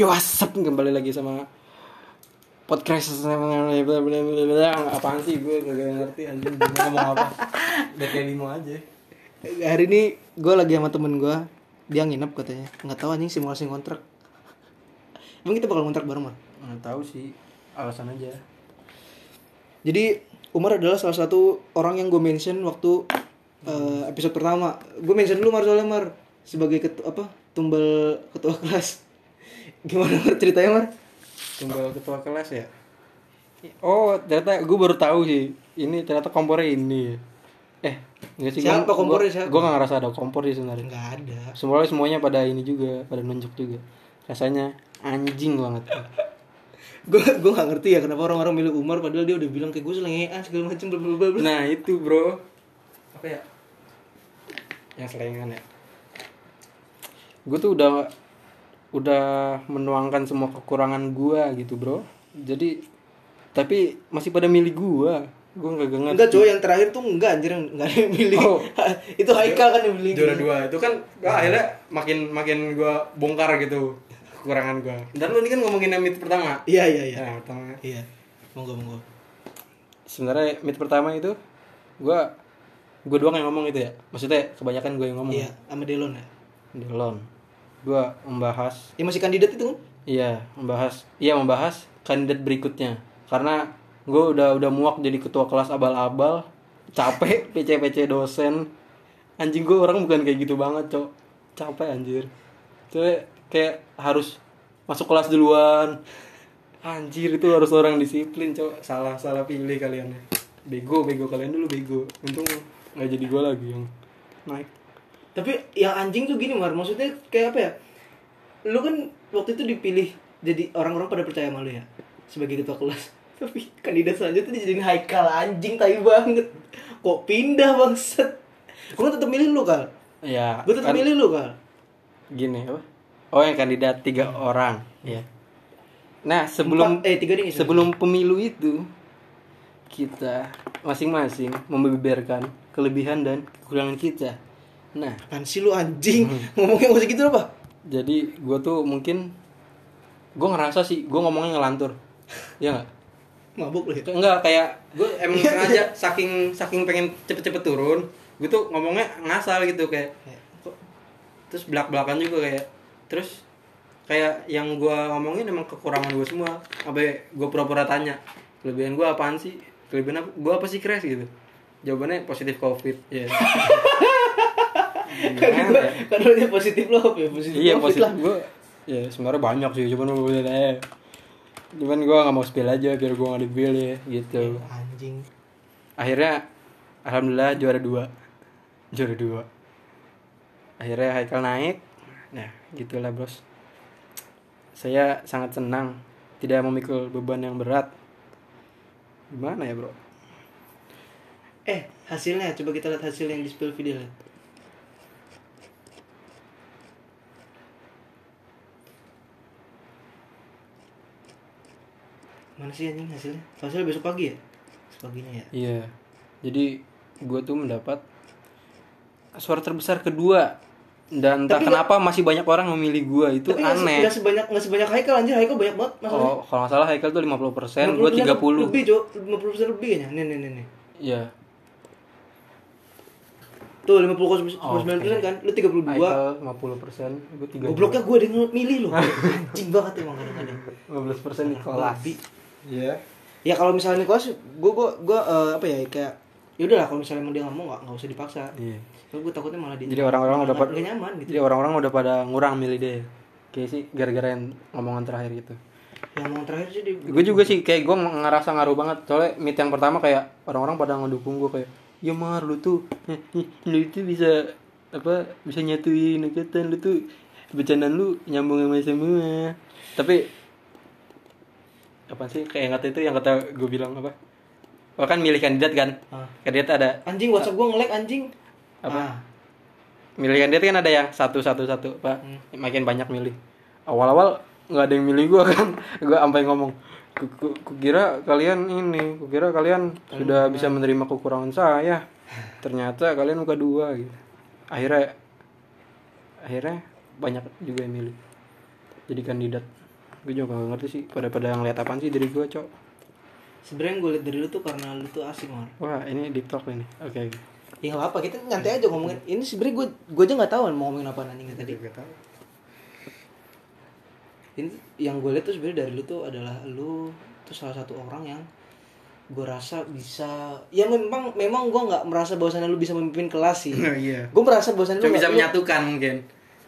Yo WhatsApp kembali lagi sama podcast apaan sih gue gak ngerti anjing. Ngomong apa? Udah kayak limo aja. Hari ini gue lagi sama temen gue. Dia nginep katanya. Nggak tahu anjing simulasi kontrak emang kita bakal kontrak bareng mah nggak tahu sih. Alasan aja. Jadi Umar adalah salah satu orang yang gue mention waktu eh, episode pertama. Gue mention dulu Mar soalnya Mar. Sebagai ketu apa tumbal ketua kelas gimana Mar? Ceritanya Mar? Tumbal ketua kelas ya? Oh ternyata gue baru tahu sih. Ini ternyata kompornya ini. Eh nggak sih Siapa kompornya, siapa? gue gak ngerasa ada kompor sih sebenarnya. Nggak ada. Semuanya semuanya pada ini juga pada nunjuk juga. Rasanya anjing banget. Gue gue nggak ngerti ya kenapa orang-orang milih Umar padahal dia udah bilang kayak gue selengean segala macam bla bla bla bla. nah itu bro. Apa ya? Yang selengan ya. Gue tuh udah udah menuangkan semua kekurangan gue gitu bro jadi tapi masih pada milih gue gue nggak ngerti Enggak cowok yang terakhir tuh enggak anjir enggak ada yang milih. Oh. itu Haikal kan yang milih. juara dua itu kan gak, akhirnya makin makin gue bongkar gitu kekurangan gue dan lu ini kan ngomongin yang meet pertama Iya iya iya. Nah, pertama Iya. Monggo monggo. sebenarnya meet pertama itu gue gue doang yang ngomong itu ya maksudnya kebanyakan gue yang ngomong Iya, sama Delon ya. Delon gue membahas Ya masih kandidat itu kan? iya membahas iya membahas kandidat berikutnya. Karena gue udah udah muak jadi ketua kelas abal-abal capek PC-PC dosen. Anjing gue orang bukan kayak gitu banget cok. Capek anjir. Cewek kayak harus masuk kelas duluan. Anjir itu harus orang disiplin cok. Salah salah pilih kalian. Bego bego kalian dulu bego. Untung nggak jadi gue lagi yang naik Tapi yang anjing tuh gini Mar, maksudnya kayak apa ya? Lu kan waktu itu dipilih jadi orang-orang pada percaya sama lu ya sebagai ketua kelas. Tapi kandidat selanjutnya dijadiin Haikal anjing tai banget. Kok pindah bangsat? Gue tetap milih lu kal. ya Gue tetap kan- milih lu kal. gini apa oh yang kandidat tiga orang ya nah sebelum Empat- eh tiga nih. sebelum pemilu itu kita masing-masing membeberkan kelebihan dan kekurangan kita nah. Apaan sih lu anjing? Ngomongnya musik gitu apa? jadi gue tuh mungkin gue ngerasa sih gue ngomongnya ngelantur. Ya nggak? Mabuk lu ya. enggak kayak gue emang sengaja saking saking pengen cepet-cepet turun gue tuh ngomongnya ngasal gitu kayak kok- terus belak belakan juga kayak terus kayak yang gue ngomongin emang kekurangan gue semua sampai gue pura-pura tanya kelebihan gue apaan sih? Kelebihan apa gue apa sih crash gitu. Jawabannya positif covid ya ya? kan lu positif lo ya positif iya positif. lah. gue ya sebenarnya banyak sih cuman gue eh cuman gue nggak mau spill aja biar gue nggak dipilih gitu. Anjing. akhirnya alhamdulillah juara dua. Juara dua. Akhirnya Haikal naik. Nah gitulah bros. Saya sangat senang tidak memikul beban yang berat. Gimana ya bro? Eh, hasilnya coba kita lihat hasil yang di spill video Mana sih anjing hasilnya? Hasilnya besok pagi ya? Paginya ya. iya jadi gue tuh mendapat suara terbesar kedua dan entah Tapi kenapa masih banyak orang memilih gue itu Tapi aneh nggak sebanyak nggak sebanyak Haikal anjir, Haikal banyak banget masalahnya. oh kalau nggak salah Haikal tuh 50% persen gue 50% 30 Lebih, Cok. 50% lebih kayaknya. Nih, nih, nih, nih. Iya. Tuh 50 persen Oh, kan? Lu 32. Haikal 50 persen, gue 30. Gobloknya gue yang milih loh. Anjing banget emang kadang-kadang. 15 persen di kelas. Iya. Ya kalau misalnya Nicholas, gue gue gue eh, apa ya kayak ya udahlah kalau misalnya emang dia nggak mau nggak nggak usah dipaksa. Iya. Kalau gue takutnya malah dia Jadi orang-orang udah pada nyaman gitu. Jadi orang-orang udah pada ngurang milih dia. Kayak sih gara-gara yang ngomongan terakhir gitu. Yang mau terakhir sih Gue juga sih kayak gue ngerasa ngaruh banget. Soalnya meet yang pertama kayak orang-orang pada ngedukung gue kayak, "Ya Mar, lu tuh lu itu bisa apa bisa nyatuin angkatan lu tuh bercandaan lu nyambung sama semua." Tapi apa sih kayak yang kata itu yang kata gue bilang apa? Oh kan milih kandidat kan? Ah. Kandidat ada anjing WhatsApp gue nge-lag anjing. Apa? Ah. milih kandidat kan ada yang satu satu satu pak Hmm. makin banyak milih awal-awal nggak ada yang milih gua kan gua sampai ngomong "Ku- ku- kukira kalian ini kukira kalian sudah bisa menerima kekurangan saya ternyata kalian muka dua gitu akhirnya akhirnya banyak juga yang milih jadi kandidat gue juga gak ngerti sih pada pada ngeliat apaan sih dari gue cok? Sebenarnya gue liat dari lu tuh karena lu tuh asik mar. Wah ini deep talk ini oke. Oke ya nggak apa kita nyantai aja ngomongin. Ini sebenarnya gue gue aja nggak tahu mau ngomongin apa nanti tadi. Gak tahu. ini yang gue lihat tuh sebenarnya dari lu tuh adalah lu tuh salah satu orang yang gue rasa bisa ya memang memang gue nggak merasa bahwasannya lu bisa memimpin kelas sih. Iya. Gue merasa bahwasannya lu bisa lu- menyatukan mungkin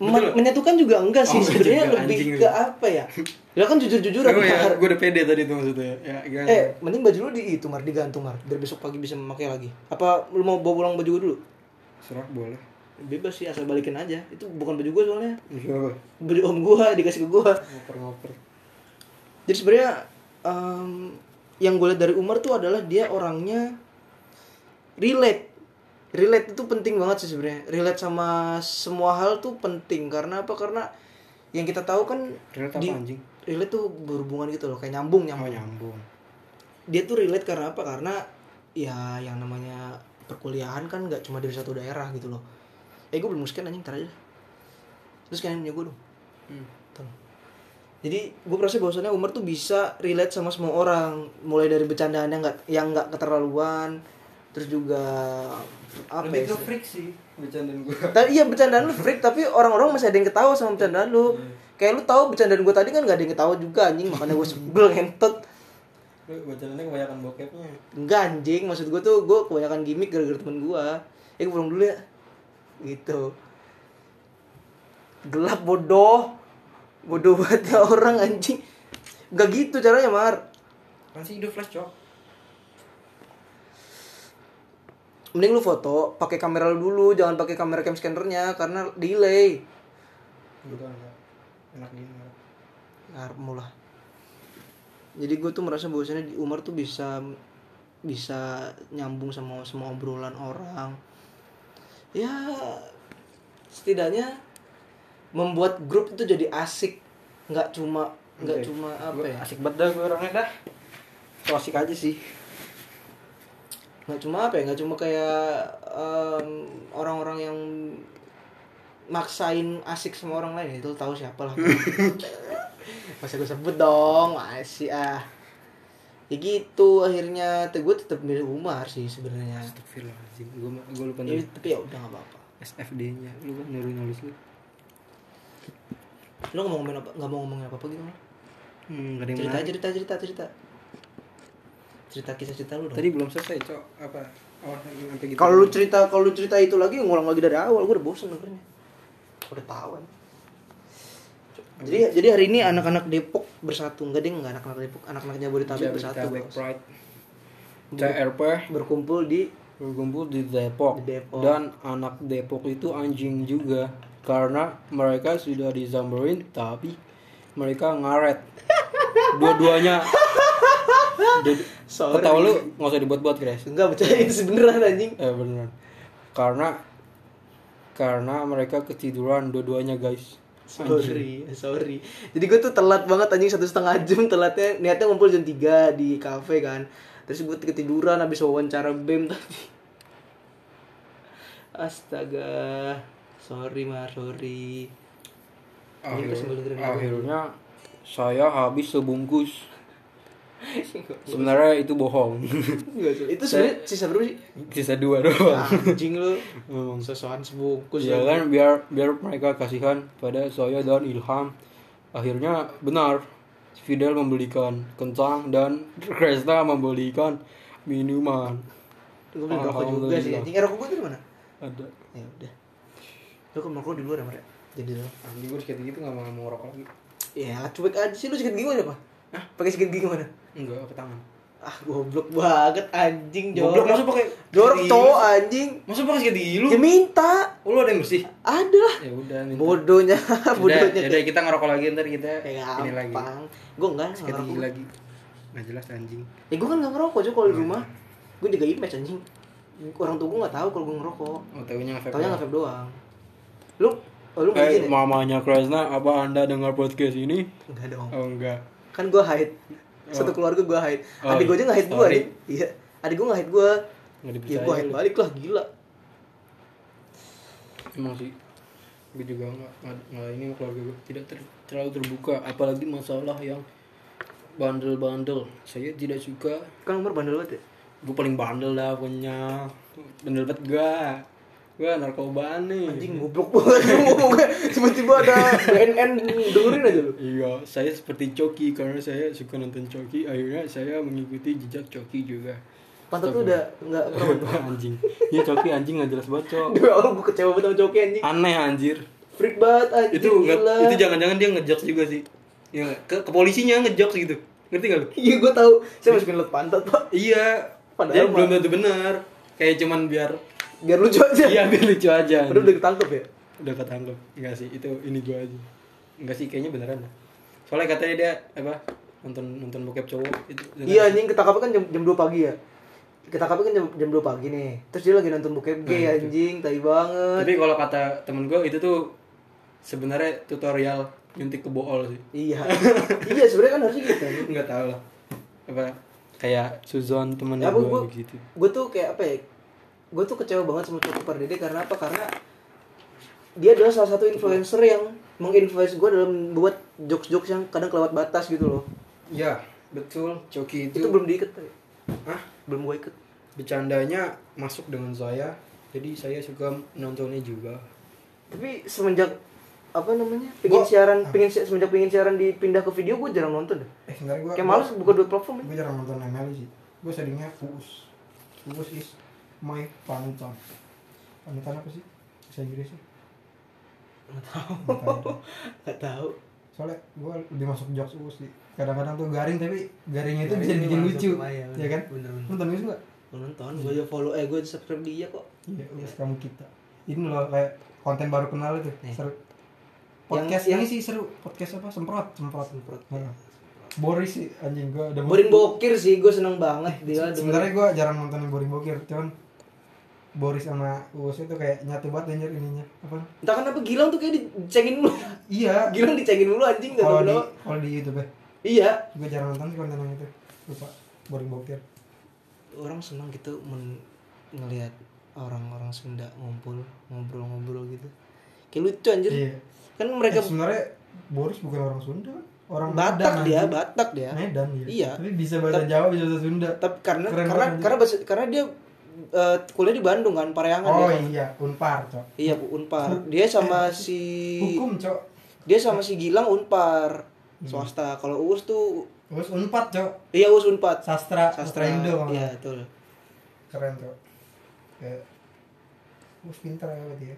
Men- menyatukan juga enggak sih Oh, sebenarnya juga, lebih ke apa ya? Ya kan jujur jujuran Gue ya, gue udah pede tadi tuh maksudnya. Ya gimana? eh mending baju lu di itu mar digantung mar biar besok pagi bisa memakai lagi. Apa lu mau bawa pulang baju gue dulu? Serak boleh. Bebas sih asal balikin aja. Itu bukan baju gue soalnya. Iya. Baju om gue dikasih ke gue Ngoper-ngoper. Jadi sebenarnya em, yang gue lihat dari Umar tuh adalah dia orangnya relate relate itu penting banget sih sebenarnya. Relate sama semua hal tuh penting. Karena apa? Karena yang kita tahu kan Relate apa, anjing? relate tuh berhubungan gitu loh kayak nyambung nyambung. Nyambung. Dia tuh relate karena apa? Karena ya yang namanya perkuliahan kan nggak cuma dari satu daerah gitu loh. Eh gue belum scan anjing ntar aja. Terus kalian punya gue dong. Hmm. Tolong. jadi gue merasa bahwasannya Umar tuh bisa relate sama semua orang. Mulai dari bercandaannya nggak yang nggak keterlaluan terus juga apa ya Lebih ke freak sih Bercandaan gue tapi iya bercandaan lu freak tapi orang-orang masih ada yang ketawa sama bercandaan lu. Kayak lu tahu bercandaan gue tadi kan gak ada yang ketawa juga anjing. Makanya gue sebel ngentot. Lu bercandanya kebanyakan bokepnya. Enggak anjing. Maksud gue tuh gue kebanyakan gimmick gara-gara temen gue eh gue pulang dulu ya. Gitu. Gelap bodoh. Bodoh banget ya orang anjing. Gak gitu caranya mar. Kan sih? Hidup flash cok mending lu foto pakai kamera lu dulu jangan pakai kamera cam scannernya karena delay. Gitu Enak gini ngarepmu lah. Jadi gue tuh merasa bahwasannya di Umar tuh bisa bisa nyambung sama semua obrolan orang. Ya setidaknya membuat grup itu jadi asik. Nggak cuma nggak cuma apa ya? Asik banget dah gue orangnya dah. So asik aja sih nggak cuma apa ya nggak cuma kayak em, orang-orang yang maksain asik sama orang lain itu tahu siapa lah. Masa gue sebut dong masih ah. Ya gitu akhirnya tuh gue tetap milih Umar sih sebenarnya. Astagfirullahaladzim Gue gue lupa ya, tapi ya udah nggak apa-apa. SFD nya Lu kan nyuruh nulis lu lo nggak mau ngomongin apa nggak mau ngomongin apa apa gitu? Hmm gak cerita menarik. cerita cerita cerita cerita kisah cerita lu dong. Tadi belum selesai cok. Apa? Oh sampai gitu. Kalau lu cerita kalau lu cerita itu lagi ngulang lagi dari awal. Gue udah bosen dengernya. Udah tahu kan jadi jadi hari ini anak-anak Depok bersatu. Enggak deh enggak anak-anak Depok. Anak-anak Jabodetabek bersatu Jabodetabek bos. Pride CRP berkumpul di berkumpul di Depok. Di Depok. dan anak Depok itu anjing juga. Karena mereka sudah disamperin tapi mereka ngaret. Dua-duanya. Dua- Sorry. Ketawa lu nggak usah dibuat-buat guys enggak bercanda itu beneran anjing. Eh beneran. Karena karena mereka ketiduran dua-duanya guys. Sorry sorry. Jadi gue tuh telat banget anjing satu setengah jam. Telatnya niatnya ngumpul jam 3 di kafe kan. Terus gue ketiduran habis wawancara bem tadi astaga. Sorry mar sorry. Ini Akhir- akhirnya saya habis sebungkus sebenarnya itu bohong. Itu sebenarnya sisa berapa sih? Sisa dua doang. Anjing lu. Memang. sesuatu sebungkus ya lu. kan biar biar mereka kasihan pada saya dan Ilham. Akhirnya benar Fidel membelikan kentang dan Kresta membelikan minuman. Gue beli rokok juga sih anjing. Eh rokok gue dari mana? Ada. Ya udah. Lu kan rokok di luar ya mar ya? jadi lu. Anjing gue sikat gitu nggak mau mau rokok lagi. Ya cuek aja sih lu sikat gigi mana? Apa Hah? pakai sikat gigi mana enggak ke tangan. Ah goblok banget anjing jorok. Goblok, masa pakai jorok lu? anjing. Masa pakai gigi lu? Ya minta. Oh, lu ada yang bersih? Ada lah. Ya udah minta. bodohnya Udah, bodohnya. ya udah kita ngerokok lagi ntar kita kayak ini lagi. gue enggak ngerokok. Lagi. Nggak jelas anjing. Ya gue kan nggak ngerokok aja kalau di rumah. gue jaga image anjing. Orang tua gue nggak tahu kalau gue ngerokok. Oh tahunya nggak taunya nggak vape doang. Lu oh, lu Eh, ya mamanya Kresna, apa anda dengar podcast ini? enggak dong. Oh enggak. kan gue hide satu keluarga gue hide. Oh, adik gue aja nggak hide gue nih iya. Adik gue nggak hide gue ya gue hide balik lah gila. Emang sih. gue juga nggak nggak- ini keluarga gue tidak ter- terlalu terbuka apalagi masalah yang bandel-bandel. Saya tidak suka. Kan Umar bandel banget ya? gue paling bandel dah punya bandel banget gak gue narkoba nih Anjing goblok banget ngomongnya tiba-tiba ada BNN dengerin aja lu. iya saya seperti Coki karena saya suka nonton Coki akhirnya saya mengikuti jejak Coki juga Pantat lu udah pernah. anjing iya Coki anjing gak jelas banget Cok. Dua orang gue kecewa banget sama Coki anjing. aneh anjir Freak banget anjing. itu nggak- gila. itu jangan-jangan dia ngejokes juga sih ya nggak? ke, ke polisinya ngejokes gitu ngerti gak lu Iya gue tahu. Saya masukin liat pantat pak. iya Padahal dia belum tentu benar kayak cuman biar Biar lucu aja. iya biar lucu aja Padahal udah ketangkep ya. udah ketangkep enggak sih itu ini gua aja enggak sih kayaknya beneran dah. soalnya katanya dia apa nonton nonton bokep cowok itu Iya anjing ketangkapnya kan jam, jam 2 pagi ya. Ketangkapnya kan jam, jam 2 pagi nih. Terus dia lagi nonton bokep gay Nah, itu. anjing, tai banget. tapi kalau kata temen gua itu tuh sebenarnya tutorial nyuntik ke bool sih Iya. iya sebenarnya kan harusnya gitu. anjing. nggak tahu lah apa kayak Suzon temennya Ya, gua- begitu gue tuh kayak apa ya gue tuh kecewa banget sama Coki Pardede karena apa? Karena dia adalah salah satu influencer yang menginfluence gue dalam buat jokes-jokes yang kadang kelewat batas gitu loh. Ya betul. Coki itu, itu, belum diikat Hah? belum gue ikat. Bercandanya masuk dengan saya jadi saya suka nontonnya juga. Tapi semenjak apa namanya pengen Gua- siaran pengen si- semenjak pengen siaran dipindah ke video gue jarang nonton deh. Eh, sebenarnya gua kayak males buka dua platform Gue jarang nonton ML sih. Gue seringnya Uus. Uus is my panutan. Panutan apa sih? Bahasa Inggrisnya? nggak tahu Panutan. nggak tahu Soalnya gue lebih masuk jokes Uus sih. Kadang-kadang tuh garing tapi garingnya itu bisa bikin lucu. iya, Ya kan? Nonton enggak? gue nonton gue juga follow eh gue subscribe dia kok Iya, Uus kamu kita. Ini loh kayak konten baru kenal itu. Nih. Seru. Podcast Yang- ini sih seru. Podcast apa? Semprot, semprot. Semprot. Nah. Boris sih anjing gue udah Boring bokir sih gue seneng banget dia sebenarnya gue jarang nonton yang boring bokir cuman Boris sama Uus itu kayak nyatu banget anjir ininya. Apa? Entah kenapa Gilang tuh kayak dicengin mulu. Iya. Gilang dicengin mulu anjing gak tau kalau di kenapa. kalau di YouTube ya? Iya. Gue jarang nonton sih konten yang itu. Lupa. Boring bokir orang senang gitu men ngelihat orang-orang Sunda ngumpul ngobrol-ngobrol gitu. Kayak lucu anjir. Iya. Kan mereka mereka sebenarnya Boris bukan orang Sunda kan? Orang Batak Medan, dia anjing. Batak dia. Medan dia Iya. tapi bisa bahasa Jawa bisa bahasa Sunda. tapi karena Keren karena banget, karena bahasa, karena dia eh, kuliah di Bandung kan Parahyangan oh dia iya unpar cok. Iya Bu Unpar. Dia sama si hukum cok. dia sama si Gilang Unpar Hmm. swasta. Kalau Uus tuh terus unpad cok. Iya Uus Unpad. Sastra sastra. Indo iya betul. Keren cok. Kayak Gue pinter ya berarti ya.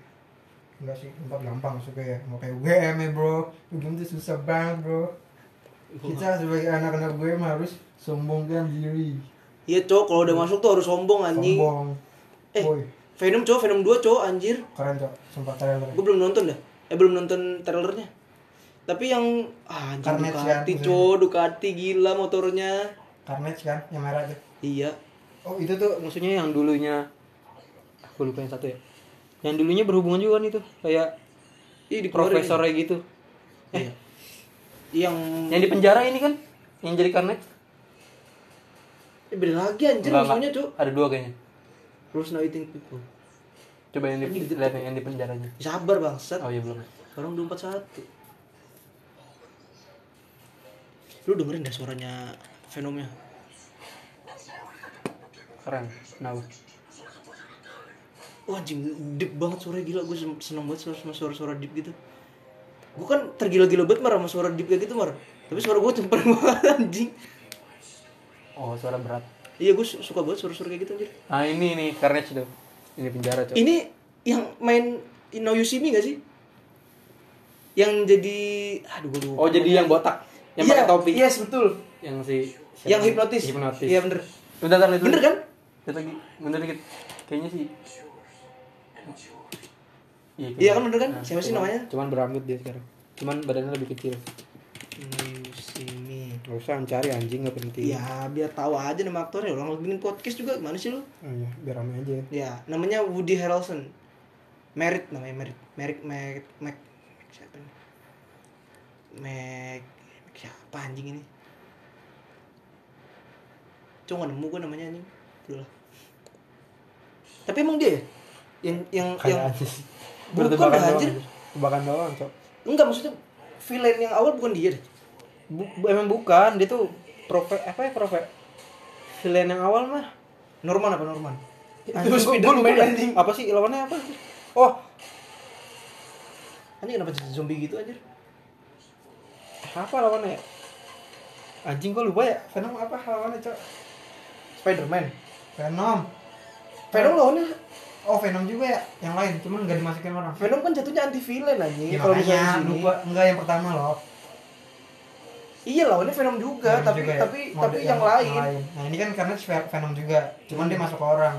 Enggak sih, tempat gampang suka ya. Mau kayak UGM ya bro. UGM tuh susah banget bro. Kita sebagai anak-anak UGM harus sombongkan diri iya cowok kalau udah masuk tuh harus sombong anjing. Sombong. Eh. Woi, Venom cowok Venom 2 cowok anjir. Keren cok Sempat trailer gue belum nonton dah. Eh belum nonton trailernya. Tapi yang ah, anjing Carnage kan, Ducati maksudnya. cowok Ducati gila motornya. Carnage kan, yang merah tuh iya. Oh itu tuh. Maksudnya yang dulunya aku lupa yang satu ya. Yang dulunya berhubungan juga kan itu kayak iya dikeluarin. profesornya gitu. Iya. Yang yang di penjara ini kan yang jadi karnet eh, beda lagi anjir Enggak, musuhnya cowok ada dua kayaknya. Rules Now Eating People. Coba yang di lihat yang di penjaranya. Sabar bangsat. Oh iya belum. Orang udah empat satu. Lu dengerin dah suaranya Venomnya. Keren kenapa? Wah anjing deep banget suaranya gila. Gue seneng banget sama suara-suara deep gitu. Gue kan tergila-gila banget marah sama suara deep kayak gitu mar. Tapi suara gue cempreng banget anjing oh suara berat. Iya gue su- suka banget suara-suara kayak gitu anjir. Ah ini nih carnage tuh. Ini penjara coba Ini yang main In Now You See Me gak sih? Yang jadi Aduh gue lupa oh jadi yang botak yang Iya, pakai topi. Yes betul. Yang si Yang hipnotis. Hipnotis. Iya bener. Bentar bentar Bener kan? lihat lagi. Bentar dikit. Kayaknya sih. Iya, Iya kan bener kan? Siapa sih namanya? Cuman berambut dia sekarang. Cuman badannya lebih kecil. In Gak usah cari anjing gak penting. Ya biar tahu aja nama aktornya Orang bikin podcast juga Gimana sih lu? Oh iya, biar rame aja Ya, namanya Woody Harrelson. Merit namanya Merit. Merit Mac Mac siapa ini? Mac siapa anjing ini? Cuma gak nemu gue namanya anjing. Udah lah. Tapi emang dia ya? Yang yang yang Kayak aja sih bukan dah doang anjir. tebakan doang cok Enggak maksudnya villain yang awal bukan dia deh. Bu- emang bukan dia tuh profe apa ya profe villain yang awal mah Norman apa Norman? Gua Spiderman anjing. apa sih lawannya apa oh Anjing kenapa jadi zombie gitu anjir? apa lawannya ya? anjing gua lupa ya Venom apa lawannya cok Spiderman. Venom Venom lawannya oh Venom juga ya yang lain cuman nggak dimasukin orang Venom kan jatuhnya anti villain anjing. Ya, Kalau misalnya lupa enggak yang pertama loh Iya lawannya Venom juga, Venom tapi juga ya. tapi Mode tapi yang, lain. Nah ini kan karena Ve- Venom juga, cuman dia masuk ke orang.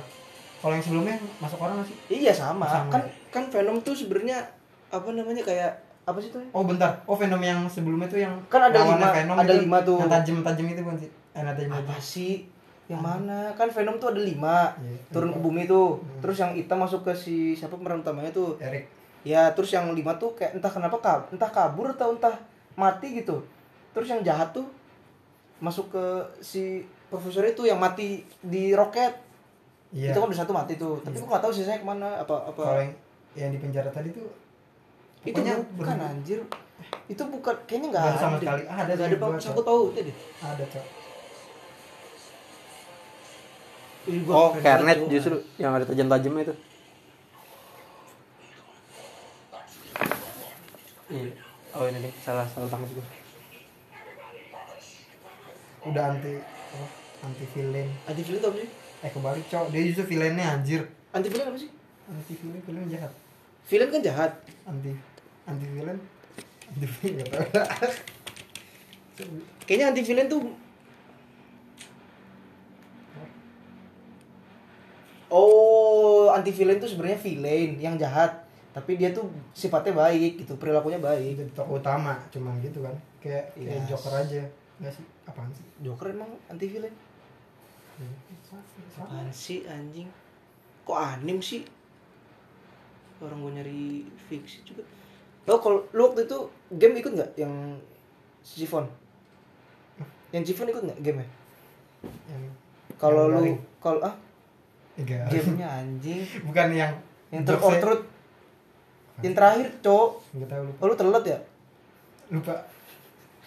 Kalau yang sebelumnya masuk ke orang nggak sih? Iya sama. Sama. Kan kan Venom tuh sebenarnya apa namanya kayak apa sih tuh? Oh bentar, oh Venom yang sebelumnya tuh yang Kan ada lima- ada lima tuh. Yang tajam-tajam itu bukan sih? Eh, Yang tajam Apa sih? Yang mana? Kan Venom tuh ada lima. Iya. Turun ke bumi tuh. Hmm. Terus yang hitam masuk ke si siapa pemeran utamanya tuh? Eric. Ya, terus yang lima tuh kayak entah kenapa kab entah kabur atau entah mati gitu. Terus yang jahat tuh masuk ke si profesor itu yang mati di roket. Iya. Itu kan udah satu mati tuh. Tapi gua nggak tahu sisanya ke mana apa apa. Kalau yang, yang di penjara tadi tuh itu bukan ber- anjir. Itu bukan kayaknya nggak ada. sama sekali. Ada Nggak ada Pak. Aku tahu itu deh. ada cok. Oh Kernet justru yang ada tajam-tajamnya itu Iya. oh ini deh salah salah tangkap gue Udah anti apa? anti villain. Anti villain apa sih? Eh kebalik cok, dia justru villainnya anjir. Anti villain apa sih? Anti villain villain jahat. Villain kan jahat. Anti anti villain. Anti villain. Kayaknya anti villain tuh Oh, anti villain tuh sebenarnya villain yang jahat, tapi dia tuh sifatnya baik gitu, perilakunya baik. jadi tokoh utama cuman gitu kan kayak kayak Yes. Joker aja nggak sih? Apaan sih? Joker emang anti villain. Sama. Apaan sih anjing? Kok anim sih? Orang gue nyari fiksi juga. Lo kalau lu waktu itu game ikut nggak yang Sifon? Yang Sifon ikut nggak game yang Kalau lu kalau ah? Enggak gamenya anjing. Bukan yang yang truth yang terakhir cowok. Nggak tahu lupa. Oh lu telat ya? Lupa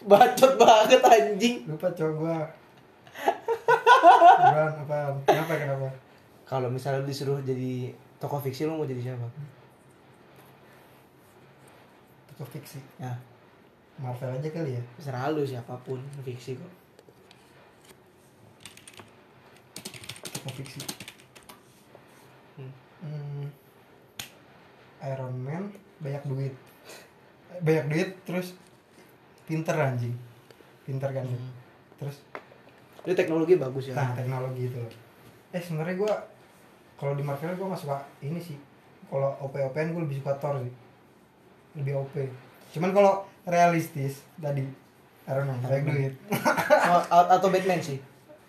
bacot banget anjing. Lupa gua. Bukan apa kenapa kenapa? Kalau misalnya lu disuruh jadi tokoh fiksi lu mau jadi siapa? Tokoh fiksi? Ya. Marvel aja kali ya? Terserah lu siapa pun fiksi kok. Tokoh fiksi. Hmm. hmm. Iron Man banyak duit. Banyak duit terus pinter anjing. Pinter kan. Hmm. terus? Itu teknologi bagus ya. Nah teknologi itu. Loh eh sebenarnya gua kalau di Marvel gua nggak suka ini sih. Kalau OP OPN gue lebih suka Thor sih. Lebih OP cuman kalau realistis tadi Iron Man banyak duit atau Batman sih?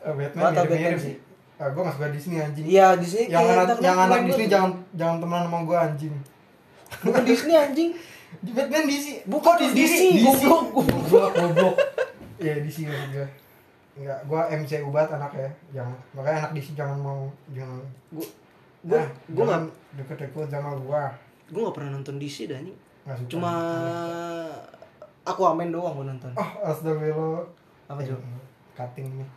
Eh, Batman Atau Batman sih. ah, gue gak suka Disney anjing. Iya di sini yang kayak anak yang anak Disney jangan jangan temenan sama gue anjing. Bukan Disney anjing di Batman DC Bukan Kok DC, goblok. goblok. Goblok ya DC maksud gue Enggak, gue MCU banget anaknya jangan makanya anak DC jangan mau jangan. Gua gua Nah, gua jangan nggak deket-deket sama gue gua nggak pernah nonton DC dah suka. Cuma aku amen doang gua nonton. Oh astagfirullah. Apa coba cutting nih.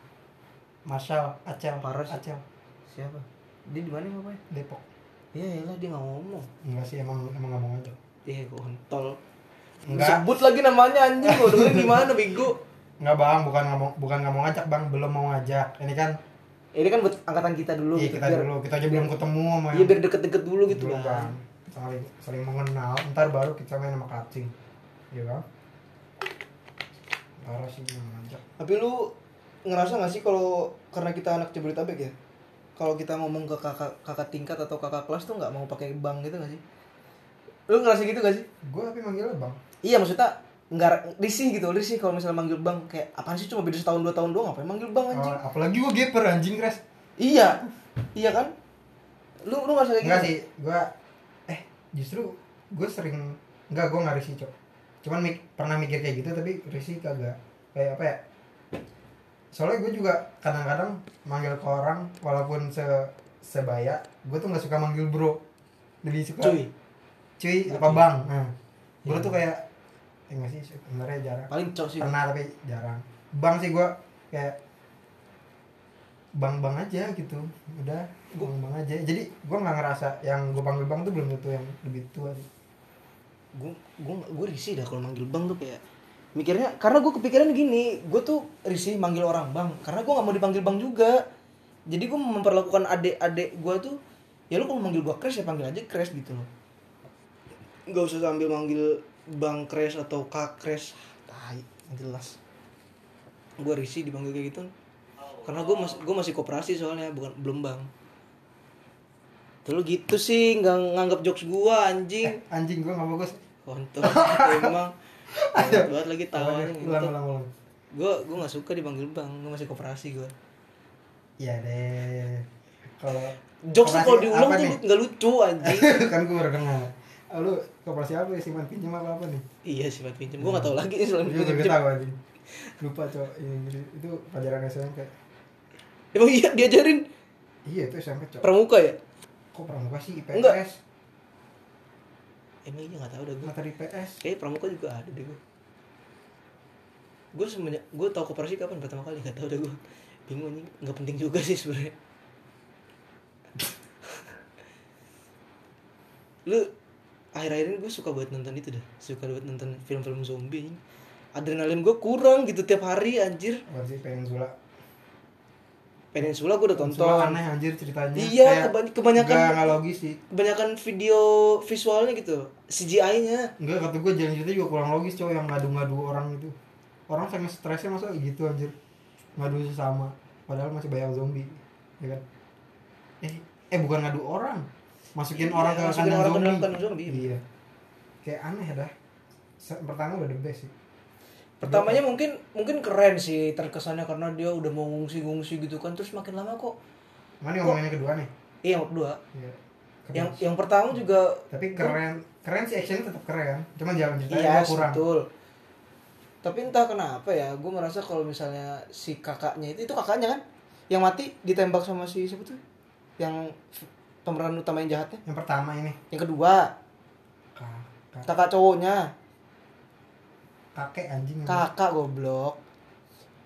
Marshall Acel Parah sih. Acel. Siapa? Dia di mana bapaknya Depok. Iya lah dia nggak ngomong. enggak sih emang emang ngomong aja Dia kontol. Enggak. Sebut lagi namanya anjing gua dengerin gimana bego. Enggak bang, bukan mau bukan nggak mau ngajak bang, belum mau ngajak. Ini kan Ini kan buat angkatan kita dulu iya gitu, kita biar- dulu, kita aja belum ketemu sama Iya biar deket-deket dulu gitu kan. bang. Saling saling mengenal, ntar baru kita main sama kacing. Iya kan? Parah sih ngajak. Tapi lu ngerasa gak sih kalau karena kita anak Jabodetabek ya? Kalau kita ngomong ke kakak kakak tingkat atau kakak kelas tuh nggak mau pakai bang gitu gak sih? Lu ngerasa gitu gak sih? Gue tapi manggilnya bang. Iya maksudnya nggak risih gitu risih kalau misalnya manggil bang kayak apaan sih cuma beda setahun dua tahun doang ngapain manggil bang anjing Oh, apalagi gue geper anjing kres. iya iya kan lu lu nggak kayak gitu sih, gue eh justru gue sering enggak gue nggak risih cok. Cuman mik- pernah mikir kayak gitu tapi risih kagak. Kayak apa ya? Soalnya gue juga kadang-kadang manggil ke orang walaupun se sebaya, gue tuh nggak suka manggil bro. Lebih suka cuy cuy apa bang. Nah, gue Iya. tuh kayak eh nggak sih sebenarnya jarang. Paling cok sih pernah tapi jarang. Bang sih gue kayak bang bang aja gitu. Udah bang bang aja. Jadi gue nggak ngerasa yang gue panggil bang tuh belum tentu yang lebih tua sih. Gue gue gue risih dah kalau manggil bang tuh kayak mikirnya karena gue kepikiran gini gue tuh risih manggil orang bang. Karena gue nggak mau dipanggil bang juga. Jadi gue memperlakukan adik-adik gue tuh ya lu kalau manggil gue crash ya panggil aja crash gitu loh nggak usah sambil manggil bang crash atau kak crash tai jelas. Gue risih dipanggil kayak gitu. Karena gue masih gue masih koperasi soalnya bukan belum bang. Terus gitu sih nggak nganggap jokes gue anjing. Eh, anjing gue nggak bagus kontol emang. Banget lagi tawanya gue gue nggak suka dipanggil bang gue masih koperasi gue iya deh. Kalau jokes kalau diulang tuh nggak lucu anjing. Kan gue baru kenal. Ah, lu koperasi apa ya? Simpan pinjam apa apa nih? Iya sifat pinjam. Gue nggak tahu lagi nih selain Gue juga pinjam. tahu anjing lupa cok. Ini itu pelajaran SMP emang iya diajarin? Iya itu SMP cok. Pramuka ya? Kok pramuka sih? IPS Enggak. emang iya nggak tahu dah gue materi IPS kayak pramuka juga ada deh gue gue semenjak gue tahu koperasi kapan pertama kali nggak tahu dah gue bingung anjing. Nggak penting juga sih sebenarnya. Lu akhir-akhir ini gue suka banget nonton itu dah. Suka banget nonton film-film zombie adrenalin gue kurang gitu tiap hari anjir. Sih Peninsula. Peninsula gue udah Peninsula tonton. aneh anjir ceritanya. Iya, Kayak kebany- kebanyakan- nggak logis sih. kebanyakan video visualnya gitu. CGI-nya enggak kata gue jalan cerita juga kurang logis cowok yang ngadu-ngadu orang itu orang sangat stresnya masa gitu anjir. Ngadu sesama. Padahal masih banyak zombie ya kan? Eh eh bukan ngadu orang masukin Iya, orang ke masukin kandang orang ke zombie. dalam kandang zombie. iya. Kayak aneh dah. Pertama udah the best sih. Pertamanya mungkin mungkin keren sih terkesannya karena dia udah mau ngungsi-ngungsi gitu kan terus makin lama kok mana yang ngomongin yang kedua nih? Iya yang kedua. Iya. yang Keren. yang pertama juga tapi keren keren sih actionnya tetap keren. Cuma jalan ceritanya iya kurang. betul. Tapi entah kenapa ya gue ngerasa kalau misalnya si kakaknya itu itu kakaknya kan? Yang mati ditembak sama si siapa tuh? Yang pemeran utama yang jahatnya? Yang pertama ini. Yang kedua. Kakak. Kakak cowoknya. Kakek anjing kakak goblok.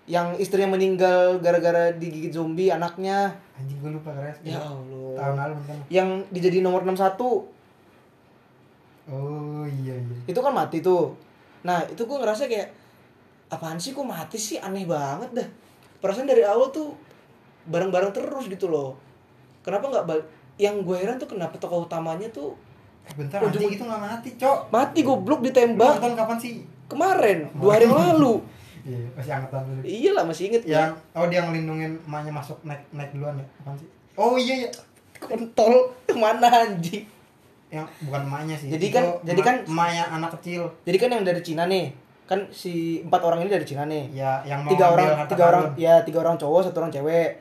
Yang istrinya meninggal gara-gara digigit zombie anaknya. Anjing gue lupa keren ya Allah. Tahun lalu nonton yang dijadi nomor 61 oh iya iya. Itu kan mati tuh. Nah itu gue ngerasa kayak apaan sih kok mati sih? Aneh banget dah. Perasaan dari awal tuh bareng-bareng terus gitu loh. Kenapa nggak yang gue heran tuh kenapa tokoh utamanya tuh Eh, bentar Ujung- anjing itu nggak mati cok. Mati goblok ditembak. Nonton kapan sih? Kemarin dua hari yang lalu. Iya masih angkatan dulu. Iyalah masih inget. Yang oh dia ngelindungin emaknya masuk naik naik duluan ya? Apaan sih? Oh iya iya. Kontol. Ke mana anjing? Yang bukan emaknya sih. Jadi Itu kan- jadi emak- kan- emaknya anak kecil. Jadi kan yang dari Cina nih. Kan si empat orang ini dari Cina nih. Ya yang mau tiga orang tiga orang ya tiga orang cowok satu orang cewek.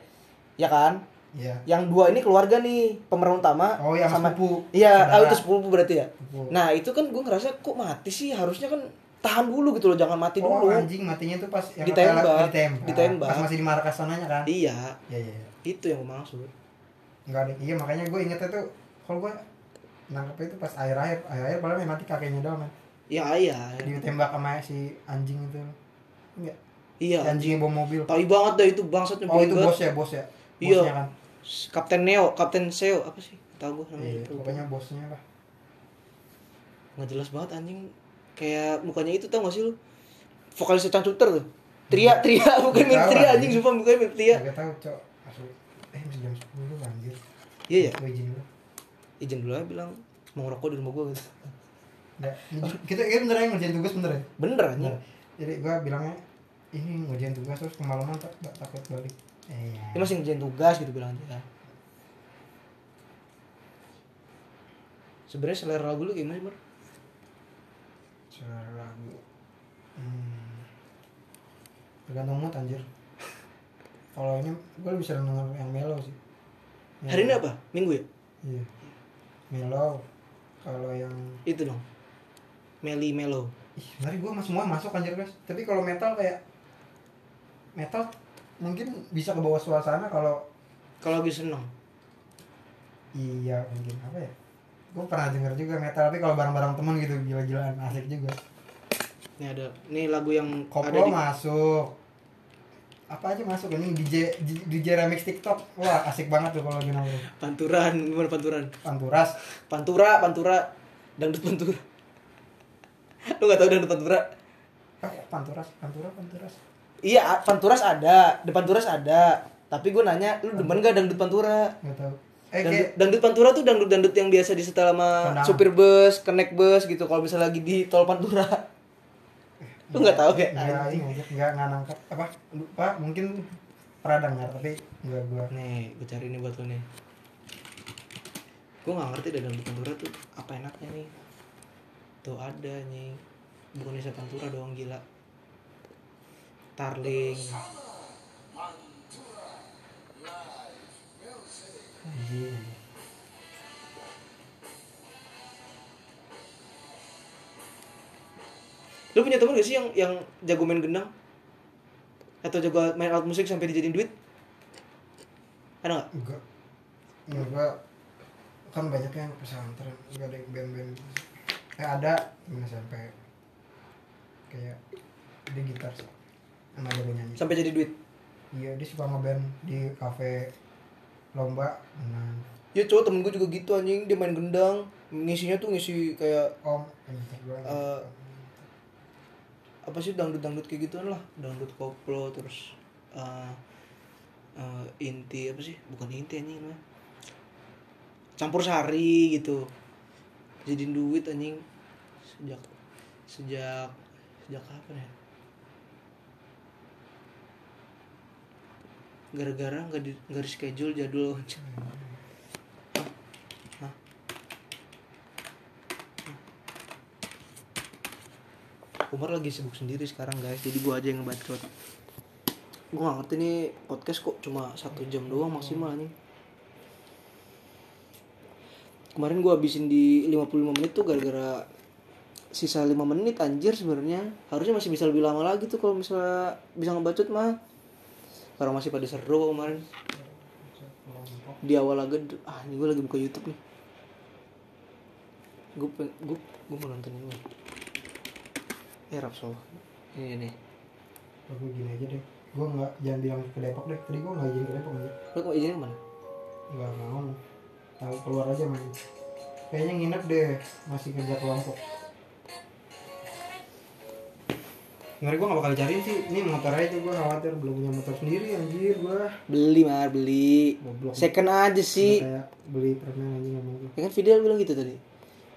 Ya kan iya yang dua ini keluarga nih pemeran utama oh yang sama sepupu iya ah, itu sepupu berarti ya Sepupu. nah itu kan gue ngerasa kok mati sih harusnya kan tahan dulu gitu loh jangan mati oh dulu anjing matinya tuh pas yang Ditembak. katanya ditembak Ditembak. pas masih di markas sananya kan iya iya iya iya. itu yang gue maksud Enggak ada. Iya makanya gue ingetnya tuh kalau gue nangkep itu pas air air air air yang mati kakeknya doang kan. ya iya Ditembak sama si anjing itu. Enggak. iya Si anjing yang bawa mobil. tai banget dah itu bangsat Oh itu bos ya bos ya. Iya. Kan. Kapten Neo Kapten Seo apa sih tahu gue namanya Iya, Lupa. pokoknya bosnya lah. nggak jelas banget anjing kayak mukanya itu tau gak sih lu vokalis Shooter tuh Tria Tria bukan mirip Tria anjing. sumpah mukanya mirip Tria Gak tahu cok. Asli. Eh masih jam 10 anjir. iya ya Gue izin dulu. izin dulu aja bilang mau ngerokok di rumah gue gitu Nggak. Kita kita bener ya ngerjain tugas bener ya. bener anjing Bener. Jadi gue bilangnya ini ngerjain tugas terus kemalaman tak tak- takut balik. Eh, dia masih ngerjain tugas gitu bilang dia sebenarnya selera lagu lu gimana sih? Suara lagu. Hmm. Tergantung mood anjir. Kalau ini gue lebih sering denger yang mellow sih. Yang- hari ini apa minggu ya Iya. Mellow. Kalau yang itu dong Meli Melo ih, sebenarnya gue semua masuk anjir guys. Tapi kalau metal kayak metal mungkin bisa ke bawah suasana kalau kalau lagi seneng. Iya mungkin. Apa ya? gue pernah denger juga metal tapi kalau bareng-bareng temen gitu gila-gilaan asik juga. Ini ada nih lagu yang ada koplo di masuk. Apa aja masuk? Ini DJ DJ remix TikTok. Wah asik banget tuh kalau nongkrong. Panturan gimana panturan? Panturas. Pantura pantura. Dangdut pantura. Lu gak tahu dangdut pantura? Eh Panturas Pantura Panturas iya panturas ada depan turas ada. Tapi gue nanya lu demen gak dangdut pantura nggak tahu. Eh dangdut, kayak dangdut pantura tuh dangdut dangdut yang biasa disetel sama Kondangan. supir bus connect bus gitu kalau misalnya lagi di tol pantura lu nggak tahu kayak nggak ini nggak nangkep apa lupa mungkin pernah dengar tapi nggak gua. Nih gue cari nih buat lu nih. Gue nggak ngerti deh dangdut pantura tuh apa enaknya nih. Tuh ada nih. Bukan Indonesia pantura doang gila Tarling lu punya temen gak sih yang yang jago main gendang? Atau jago main alat musik sampai dijadiin duit? Ada nggak? Enggak. Ya gua kan banyak yang pesantren nggak ada yang band-band. Eh ada temen SMP kayak dia gitar sih sama jago nyanyi sampai jadi duit? Iya dia suka ngeband di kafe lomba. Menang ya cowok temen gue juga gitu anjing. Dia main gendang. Ngisinya tuh ngisi kayak om Eh, apa sih dangdut dangdut kayak gituan lah. Dangdut koplo terus eh, eh, inti apa sih? Bukan inti anjing namanya. Campur sari gitu. Jadiin duit anjing. Sejak sejak sejak kapan ya gara-gara nggak di nggak di schedule jadul Hah? Umar lagi sibuk sendiri sekarang guys. Jadi gua aja yang ngebacot. Gue gak ngerti nih podcast kok cuma satu jam doang maksimal nih. Kemarin gua habisin di 55 menit tuh gara-gara sisa 5 menit anjir sebenarnya. Harusnya masih bisa lebih lama lagi tuh kalau misalnya bisa ngebacot mah orang masih pada seru kok kemarin. Di awal lagi ah ini gue lagi buka YouTube nih. Gue gue gue mau nonton ini. Eh Rapsol ini nih aku gini aja deh. Gua nggak jangan bilang ke Depok deh. Tadi gua nggak izin ke Depok aja. Lo kok izinnya ke mana? Nggak mau. Tahu keluar aja main. Kayaknya nginep deh. Masih kerja kelompok Ngeri gue gak bakal cariin sih. Ini motor aja gue khawatir Belum punya motor sendiri anjir gue beli mar beli. Goblok. Second aja sih. Kayak beli permen aja sama gue ya kan Fidel bilang gitu tadi.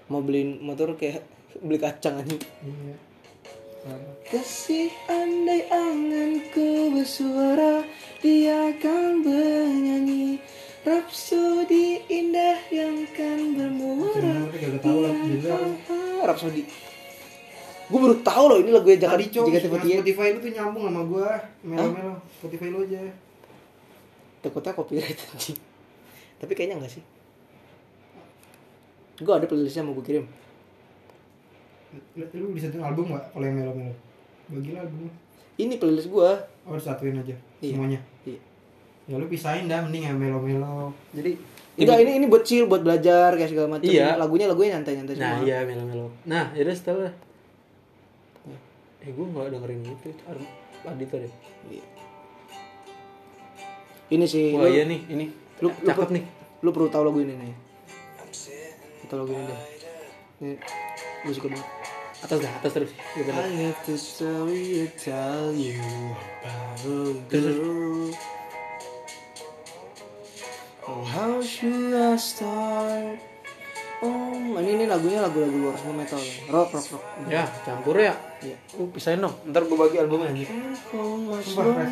Mau beliin motor kayak beli kacang aja. Iya. Kasih andai anganku bersuara Dia akan bernyanyi. Rapsodi indah yang kan bermuara. Cuma Gue baru tahu loh ini lagunya Jakarta Tadi cok Jakarta nah, Spotify Spotify lu tuh nyambung sama gue Melo-melo Spotify lu aja. Takutnya copyright anjing. Tapi kayaknya enggak sih. Gue ada playlistnya mau gue kirim. Lu, bisa tuh album gak kalau yang melo-melo gila album Ini playlist gue Oh disatuin aja Iya. Semuanya? Iya. Ya lu pisahin dah mending yang melo-melo Jadi Enggak ini ini buat chill buat belajar kayak segala macam. Iya. Lagunya lagunya nyantai-nyantai semua. Nah iya melo-melo. Nah itu setelah Eh gue gak dengerin gitu Ar- Adito deh Iya. Ini sih Wah lu, iya nih ini lu, lu, Cakep nih lu perlu tahu lagu ini nih. Tahu lagu ini deh. Ini gue suka banget. Atas dah atas terus gitu I have to story to tell you about you. Oh, how should I start? Oh, ini, ini lagunya lagu-lagu luar semua metal, rock, rock, rock. Ya campur ya Iya. Lu pisahin dong Ntar gue bagi albumnya much Sumpah?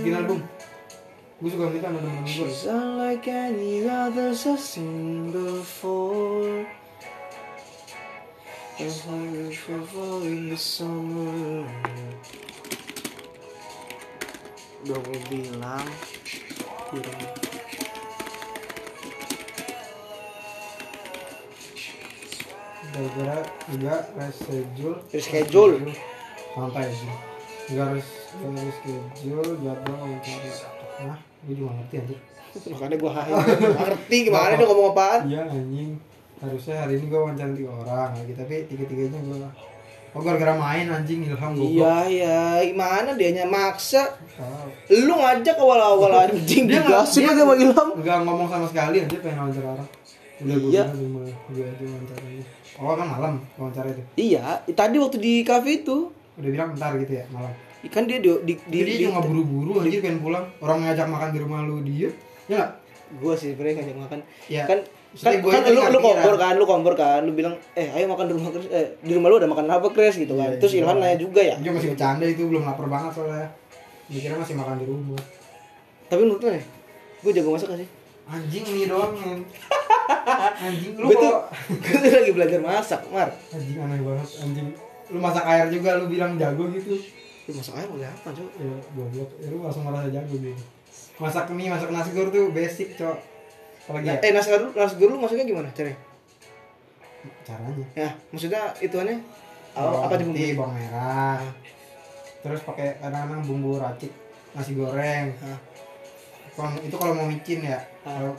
Bikin album Gue suka minta sama temen-temen gue She's unlike any others I've seen before. As I wish for fall in the summer. Udah gue bilang. Gara-gara juga reschedule Reschedule? santai sih nggak harus nggak harus schedule jadwal wawancara nah gue juga ngerti anjir Makanya gue hai. Ngerti gimana dia ngomong apaan? iya anjing harusnya hari ini gue wawancara tiga orang lagi tapi tiga tiganya gue oh gara-gara main anjing ilham goblok Iya iya, gimana dianya maksa? Tahu. Lu ngajak awal-awal anjing Dia dia lagi sama Ilham. nggak ngomong sama sekali aja pengen wawancara orang udah gue Iya. bilang gue aja wawancara aja oh kan malam wawancara itu. Iya, tadi waktu di kafe itu. Udah bilang ntar gitu ya malam. Kan dia di di, di, Jadi dia cuma buru-buru aja pengen pulang. Orang ngajak makan di rumah lu dia. Ya nggak? gua sih sebenarnya ngajak makan. Ya, kan kan, gua kan lu nggak lu pikiran. kompor kan lu kompor kan. Lu bilang eh ayo makan di rumah Chris eh di rumah lu ada makan apa Chris gitu kan. Iya, terus iya. Ilham nanya juga ya. Dia masih bercanda itu belum lapar banget soalnya. Mikirnya masih makan di rumah. Tapi menurut lu nih gue jago masak gak sih anjing nih doang men. Anjing lu kalau gue tuh lagi belajar masak mar. Anjing aneh banget. Anjing lu masak air juga lu bilang jago gitu. Lu masak air boleh apa coba ya goblok. Ya, lu langsung merasa jago gitu masak mie masak nasi goreng tuh basic cok. Apalagi ya? eh nasi goreng nasi goreng lu masaknya gimana caranya? Caranya? Ya maksudnya ituannya apa, Bawang apa di bumbu? bawang merah. Terus pakai kadang-kadang bumbu racik nasi goreng. Hah. Kalau itu kalau mau micin ya. Ah. kalau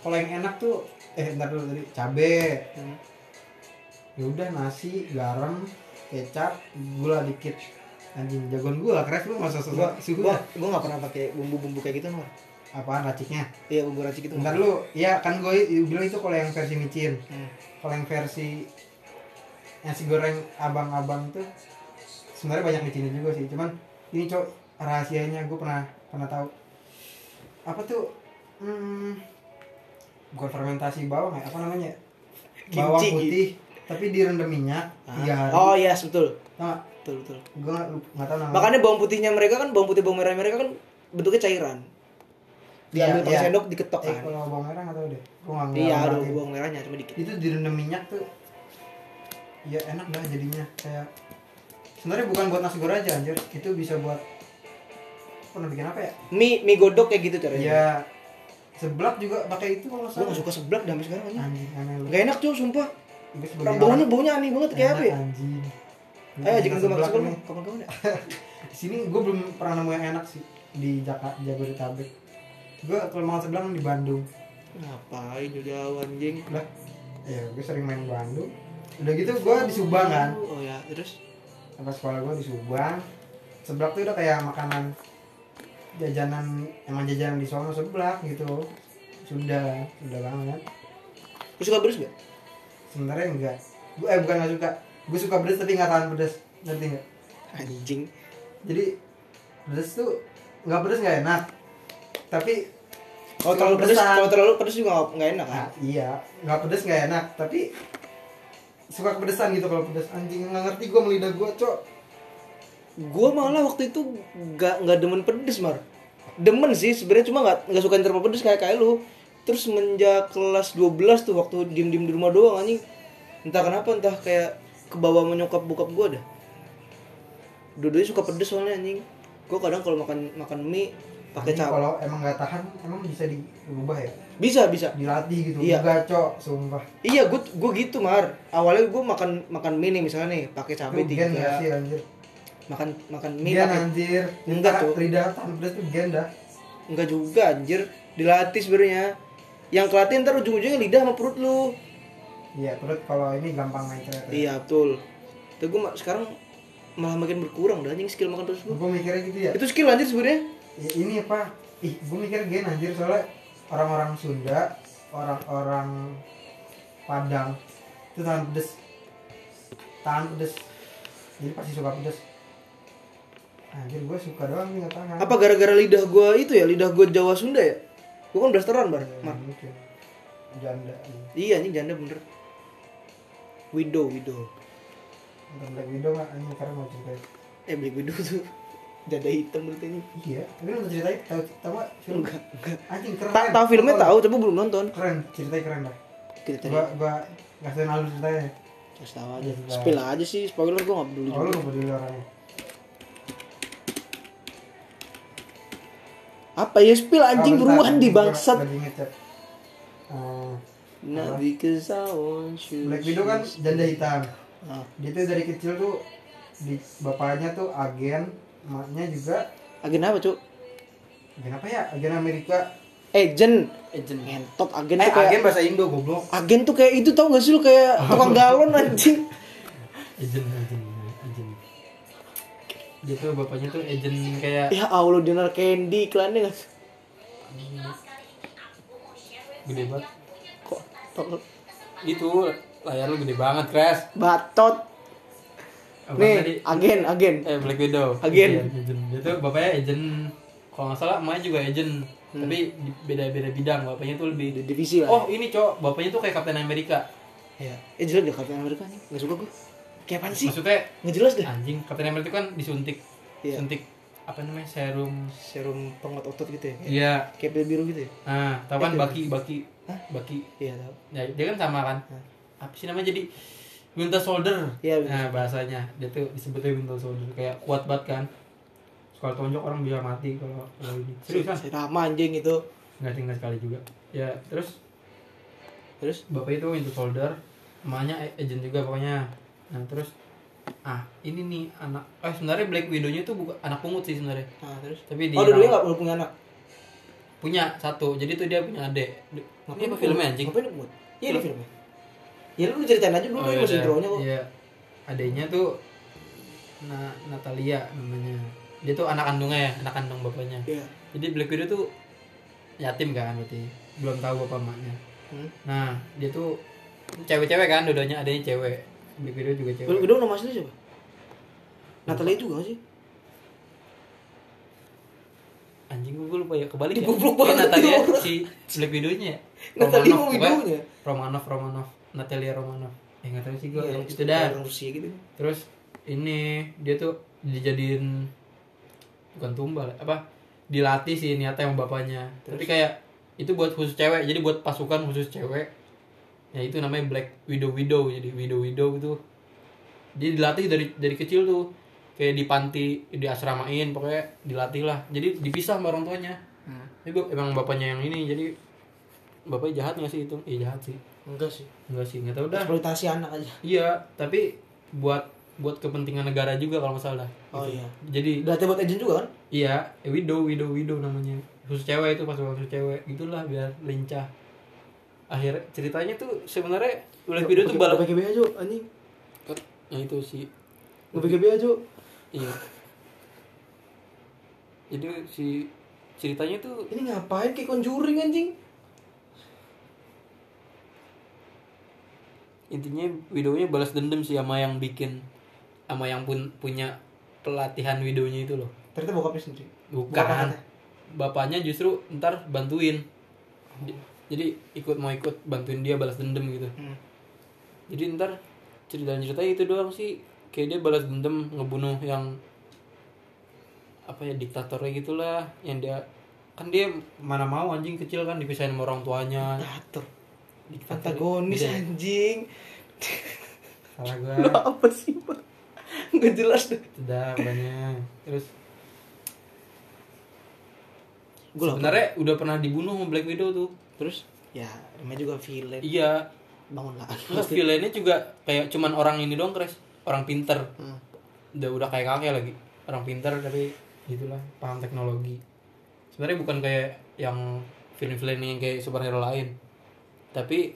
kalau yang enak tuh eh ntar dulu tadi cabe. Hmm. ya udah nasi garam kecap gula dikit. Anjing jagoan gula keras lu masa gua susu suhu gua gua nggak pernah pakai bumbu-bumbu kayak gitu mar apaan raciknya? Iya bumbu racik itu ntar lu ya kan gue bilang itu kalau yang versi micin. Hmm. kalau yang versi nasi goreng abang-abang tuh sebenarnya banyak micinnya juga sih. Cuman ini cok rahasianya gue pernah pernah tahu apa tuh? Hmm, bukan fermentasi bawang ya apa namanya? Bawang Kimchi, putih tapi direndam minyak tiga hari. Oh iya betul. Tau nggak? betul betul. Gue nggak nggak tahu namanya. Makanya bawang putihnya mereka kan bawang putih bawang merah mereka kan bentuknya cairan. Diambil Iya, pakai iya. sendok diketok eh kan. kalau bawang merah nggak tahu deh. Gue nggak iya ada bawang merahnya cuma dikit. Itu direndam minyak tuh. Ya enak dah jadinya. Kayak sebenarnya bukan buat nasi goreng aja anjir. Itu bisa buat pernah bikin apa ya? Mie mie godok kayak gitu caranya. Ya seblak juga pakai itu kalau nggak gua gak suka seblak dah sekarang aja anjing aneh lu. Gak enak cuy sumpah. Sebagai baunya baunya aneh banget kayak apa ya? Anjing. Ayo ajakin gue makan Seblak kapan-kapan ya? Di sini gue belum pernah nemu yang enak sih di Jakarta Jabodetabek. Gue kalau makan seblak di Bandung. Ngapain udah anjing? Lah ya gue sering main Bandung. Udah gitu gue di Subang kan? Oh ya terus? Tempat sekolah gue di Subang seblak tuh udah kayak makanan jajanan emang jajanan di sono seblak gitu. Sudah sudah banget lu suka beres gak sebenarnya enggak. Gue eh bukan nggak suka. Gue suka pedas tapi nggak tahan pedas. Ngerti nggak anjing. Jadi pedas tuh nggak pedas nggak enak. Tapi kalau terlalu pedes kalau terlalu pedes juga nggak- enak kan? Nah, iya. Nggak pedas nggak enak tapi suka kepedesan gitu kalau pedas. Anjing nggak ngerti gue melidah gue cok gue malah waktu itu nggak nggak demen pedes mar. Demen sih sebenarnya cuma nggak nggak suka yang terlalu pedes kayak kayak lu. Terus semenjak kelas 12 tuh waktu diem diem di rumah doang anjing. Entah kenapa entah kayak ke bawah menyokap bokap gue dah dua-duanya suka pedes soalnya anjing. Gue kadang kalau makan makan mie pakai cabai kalau emang nggak tahan emang bisa diubah ya? Bisa bisa. Dilatih gitu Iya. enggak cok sumpah. Iya gue gue gitu mar. Awalnya gue makan makan mie nih misalnya nih pakai cabai tiga. sih anjir makan makan mie gen pakai anjir. Enggak, Cuk. lidah tahan pedas tuh gen dah. Enggak juga anjir. Dilatih sebenarnya. Yang kelatih ntar ujung-ujungnya lidah sama perut lu. Iya perut kalau ini gampang naik ternyata. Iya betul. Tapi gue sekarang malah makin berkurang dah anjing skill makan terus gue gue mikirnya gitu ya. Itu skill anjir sebenarnya. Ya, ini apa? Ih gue mikir gen anjir. Soalnya orang-orang Sunda orang-orang Padang itu tahan pedes. Tahan pedes. Jadi pasti suka pedes anjir gue suka doang nih tahan. Apa gara-gara lidah gue itu ya? Lidah gue Jawa Sunda ya? Gue kan blasteran bar. Ya, mungkin. Janda. Iya anjing janda bener. Widow Widow. Black Widow nggak? Anjing karena mau ceritain. Eh Black Widow tuh. Janda hitam beritanya iya. Tapi nonton ceritain? Tahu tahu film? Enggak enggak. Anjing keren. Ta- Tahu filmnya tahu tapi belum nonton. Keren. Ceritanya keren dah Kita cari. Gua gua ngasih alur ceritanya. Kasih tahu aja. Iya. Spill aja sih Spoiler gue gak peduli oh lu juga. nggak peduli orangnya Apa ya spill anjing Oh, buruan di bangsat. Eh, Not because I want you Black Widow kan janda hitam. Ah, dia tuh dari kecil tuh di bapaknya tuh agen emaknya juga. Agen apa cuk? agen apa ya? Agen Amerika. Agent. Agent. ngentot agen Eh, tuh kayak agen bahasa Indo goblok. agen tuh kayak itu tau gak sih lu? Kayak tukang galon anjing. Agent. Dia tuh bapaknya tuh agent kayak ya allah dinner candy iklannya sih? gede banget. kok Itu layar lu gede banget, Crash. batot Apa nih tadi? agen agen Eh, Black Widow. Agen. Iya, agent. Dia tuh bapaknya agent. Kalau nggak salah, emaknya juga agent. Tapi di- beda-beda bidang. Bapaknya tuh lebih di divisi lah Oh, ini, Cok. Bapaknya tuh kayak Captain America. ya eh jelek deh Captain Amerika nih nggak suka gue kayak apaan sih? Maksudnya nggak jelas deh. anjing Captain America itu kan disuntik. Iya. suntik apa namanya serum. Serum penguat otot gitu ya? Iya. kayak pil biru gitu ya? Nah tahu kan Itu. baki baki Hah? baki. Iya tau ya, dia kan sama kan? Hah. apa sih namanya jadi Winter Soldier. Iya, Winter nah bahasanya. Dia tuh disebutnya Winter Soldier. Kayak kuat banget kan? Kalau tonjok orang bisa mati kalau kalau ini. Serius kan? sama anjing itu. Nggak tinggal sekali juga. Ya terus? Terus? Bapak itu Winter Soldier. Emaknya agent juga pokoknya nah terus ah ini nih anak eh sebenarnya Black Widow-nya tuh bukan anak pungut sih sebenarnya. Nah terus? Tapi di oh dulu nggak punya anak? Punya satu. Jadi tuh dia punya adik. Ini apa filmnya anjing. Ngapain lu iya ini filmnya. Ya lu ceritain aja dulu Oh, ini masih iya. intronya kok. Iya. Adiknya tuh na Natalia namanya. Dia tuh anak kandungnya ya anak kandung bapaknya. Iya. Jadi Black Widow tuh yatim kan berarti. Belum tahu bapak emaknya. Hmm. nah dia tuh cewek-cewek kan dua-duanya adanya cewek Black Widow juga cewek. Udah nama asli siapa? Natalia juga sih? Anjing gue lupa ya. Kebalik ya. Goblok Eh, banget Natalia itu. si Black Widow-nya ya? Natalia Romanov, Widow-nya. Romanov Romanov Natalia Romanov eh nggak tahu sih gue Iya, itu dah. Rusia gitu. Terus ini dia tuh dijadiin bukan tumbal apa? Dilatih sih niatnya sama bapaknya. Tapi kayak itu buat khusus cewek. Jadi buat pasukan khusus cewek ya itu namanya Black Widow Widow jadi Widow Widow itu dia dilatih dari dari kecil tuh. Kayak di panti di asramain pokoknya dilatih lah. Jadi dipisah sama orang tuanya. Tapi bu- emang bapaknya yang ini jadi bapaknya jahat nggak sih itu? Iya jahat sih. Enggak sih. Enggak sih nggak tahu dah. Eksploitasi anak aja. Iya, tapi buat buat kepentingan negara juga kalau nggak salah. oh Gitu. iya. Jadi berarti buat agent juga kan? Iya, eh, widow, widow, widow namanya. Khusus cewek itu pasukan khusus cewek. Gitulah biar lincah. Akhir ceritanya tuh sebenarnya Black Widow tuh balap. PKB aja anjing Nah itu sih. nge PKB aja Iya. Jadi si ceritanya tuh ini ngapain kayak conjuring anjing intinya widownya balas dendam sih sama yang bikin sama yang pun punya pelatihan widownya itu loh. ternyata bokapnya sendiri Bukan. Bapaknya. Bapaknya justru ntar bantuin. J- Jadi ikut mau ikut bantuin dia balas dendam gitu. Hmm. Jadi ntar cerita cerita itu doang sih. Kayak dia balas dendam ngebunuh yang apa ya diktatornya gitulah yang dia kan dia mana mau anjing kecil kan dipisahin sama orang tuanya Diktator Diktator. antagonis Beda. anjing salah gua lu apa sih pak nggak jelas deh sudah banyak terus gue sebenarnya udah pernah dibunuh sama Black Widow tuh terus? Ya namanya juga villain. Iya. Bangun lah Terus villainnya juga kayak cuman orang ini doang kres orang pinter. Hmm. udah udah kayak kakek lagi. Orang pinter tapi gitulah paham teknologi. Sebenarnya bukan kayak yang film-film yang kayak superhero lain. Tapi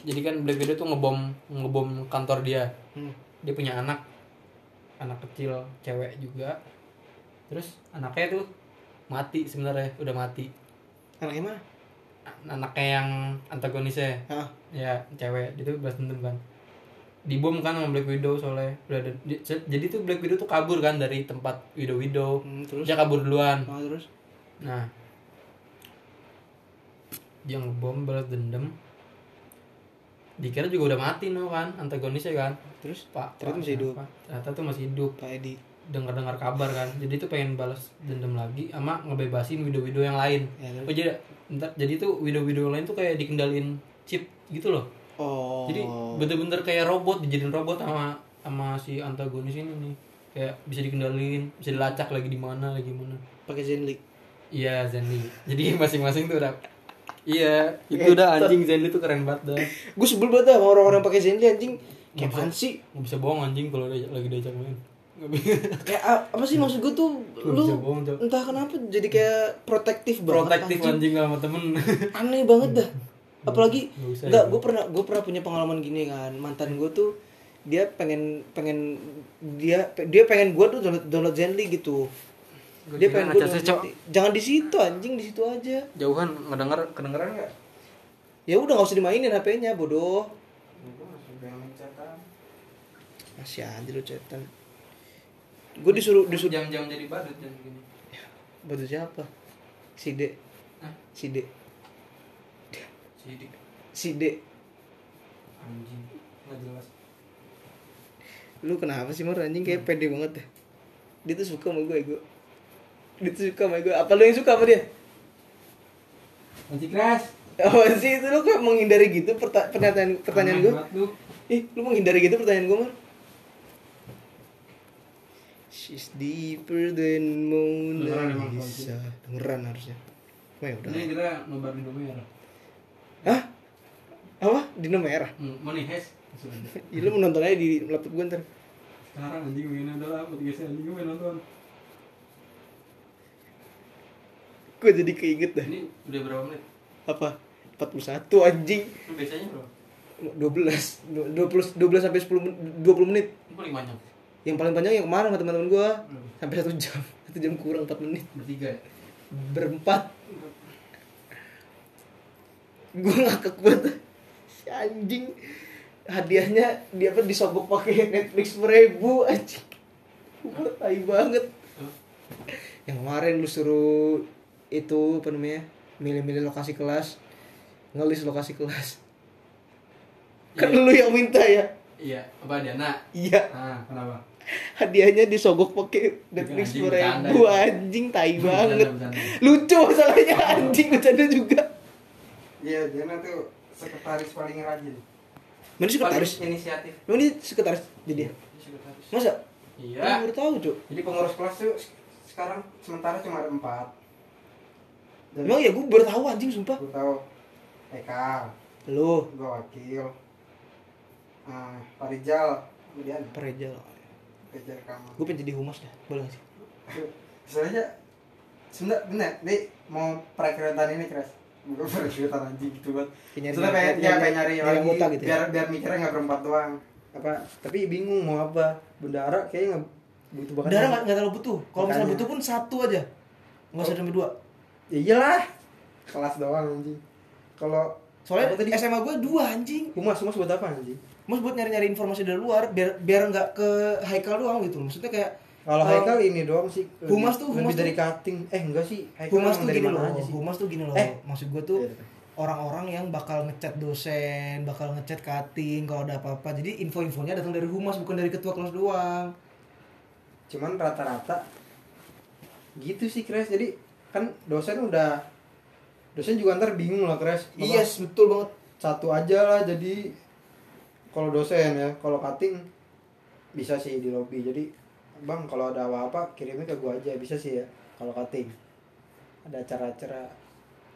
jadi kan Black Widow tuh ngebom ngebom kantor dia. Hmm. dia punya anak. Anak kecil cewek juga. Terus anaknya tuh mati sebenarnya udah mati. Anaknya mana anaknya yang antagonisnya. Ah ya cewek. Itu balas dendam kan. Dibom kan sama Black Widow soalnya. Udah ada, jadi tuh Black Widow tuh kabur kan dari tempat Widow Widow. Hmm, terus? Dia kabur duluan. Ah, terus? Nah. Dia ngebom balas dendam. Dikira juga udah mati no kan? Antagonisnya kan? Terus? Pak Ternyata Pak masih hidup. ternyata tuh masih hidup. Pak Edi dengar dengar kabar kan. Jadi tuh pengen balas dendam lagi sama ngebebasin widow widow yang lain. Ya, terus? oh jadi ntar jadi tuh widow widow yang lain tuh kayak dikendalin chip gitu loh. Oh. Jadi bener-bener kayak robot dijadiin robot sama sama si antagonis ini nih. Kayak bisa dikendalin bisa dilacak lagi di mana lagi mana. Pakai Zenly iya Zenly jadi masing-masing tuh udah iya itu udah anjing Zenly tuh keren banget dah. Gue sebel banget dah sama orang-orang pakai Zenly anjing. Kayak sih? nggak bisa bohong anjing kalau lagi diajak main kayak a- apa sih maksud gue tuh Lu entah kenapa jadi kayak protektif banget protektif anjing. sama temen. Aneh banget dah. Apalagi Nggak ya. gue pernah gue pernah punya pengalaman gini kan. Mantan gue tuh dia pengen pengen dia dia pengen gue tuh download, download Zenly gitu. Dia pengen gue Cok. jangan di situ anjing di situ aja. Jauhan ngedenger kedengeran nggak? Ya udah nggak usah dimainin HP-nya bodoh. Masih aja lu cetan gue disuruh disuruh jam-jam jadi badut jam segini. Batu siapa? Si D. Hah? si D. Si D. Anjing nggak jelas. Lu kenapa sih mar anjing kayak pede banget deh. Dia tuh suka sama gue gue dia tuh suka sama gue apa lu yang suka sama dia? Anjing keras. Apa sih itu lu kayak menghindari gitu perta- pertanyaan pertanyaan gue ih lu menghindari gitu pertanyaan gue mar She's deeper than Mona Lisa dengeran harusnya. Wah ya udah. Ini kita nobar di merah Hah? Apa? Dino merah? hmm, money has Ya lu menonton aja di laptop gue ntar. Sekarang anjing begini udah tiga sih anjing gue main nonton. Gue jadi keinget dah. Ini udah berapa menit? Apa? 41 anjing. Biasanya berapa? 12 20 12 sampai 10 men- 20 menit. paling banyak Yang paling panjang yang kemarin sama teman-teman gua Hmm. sampai 1 jam. 1 jam kurang 4 menit. bertiga ya Berempat. Gua ngakak banget. Si anjing hadiahnya dia apa disogok pakai Netflix beribu anjing. Gua tai banget. Tuh. Yang kemarin lu suruh itu apa namanya? Milih-milih lokasi kelas. Ngelis lokasi kelas. Kan Iya. lu yang minta ya? iya apa Diana Iya. ah kenapa hadiahnya disogok pakai Netflix Anjing, beribu bercanda. anjing tai banget. bercanda. lucu masalahnya anjing bercanda juga. Iya, dia tuh sekretaris paling rajin. mana sekretaris? Paling inisiatif. Lu ini sekretaris? Jadi ya? sekretaris. Masa? Iya. Gua baru tahu cuk. Jadi pengurus kelas tuh sekarang sementara cuma ada empat. Dan emang ya gue baru tahu anjing sumpah. Gue tahu. Eka, lu. Gue wakil, ah Pak Rijal, kemudian? Perejal Rijal rekaman. gue pengen jadi humas dah boleh gak sih Sebenarnya sebenarnya bener, nih mau perekrutan ini keras. Gue perekrutan anjing gitu banget. Kayak nyari- Sebenarnya pengen, nyari- ya, pengen nyari, nyari lagi gitu ya? biar biar mikirnya nggak berempat doang. Apa? Tapi bingung mau apa? Bendara kayaknya nggak butuh banget. darah nggak terlalu butuh kalau misalnya butuh pun satu aja nggak usah sampai dua Ya iyalah. Kelas doang anjing. Kalau soalnya tadi? SMA gue dua anjing Humas, humas buat apa anjing? Mas buat nyari-nyari informasi dari luar biar biar nggak ke Haikal doang gitu maksudnya kayak Kalau Kalau- Haikal ini doang sih. lebih- Humas tuh, lebih humas dari tuh- cutting. Eh enggak sih. Haikal Humas tuh gini loh, sih? humas tuh gini loh. Eh. Maksud gue tuh orang-orang yang bakal ngechat dosen, bakal ngechat cutting kalau ada apa-apa. Jadi info-infonya datang dari humas bukan dari ketua kelas doang. Cuman rata-rata gitu sih Kres. Jadi kan dosen udah dosen juga ntar bingung lah Kres. Iya, yes, betul banget. Satu aja lah jadi kalau dosen ya, kalau cutting bisa sih di lobby. Jadi Bang kalau ada apa-apa kirimnya ke gua aja bisa sih ya kalau cutting. Ada acara-acara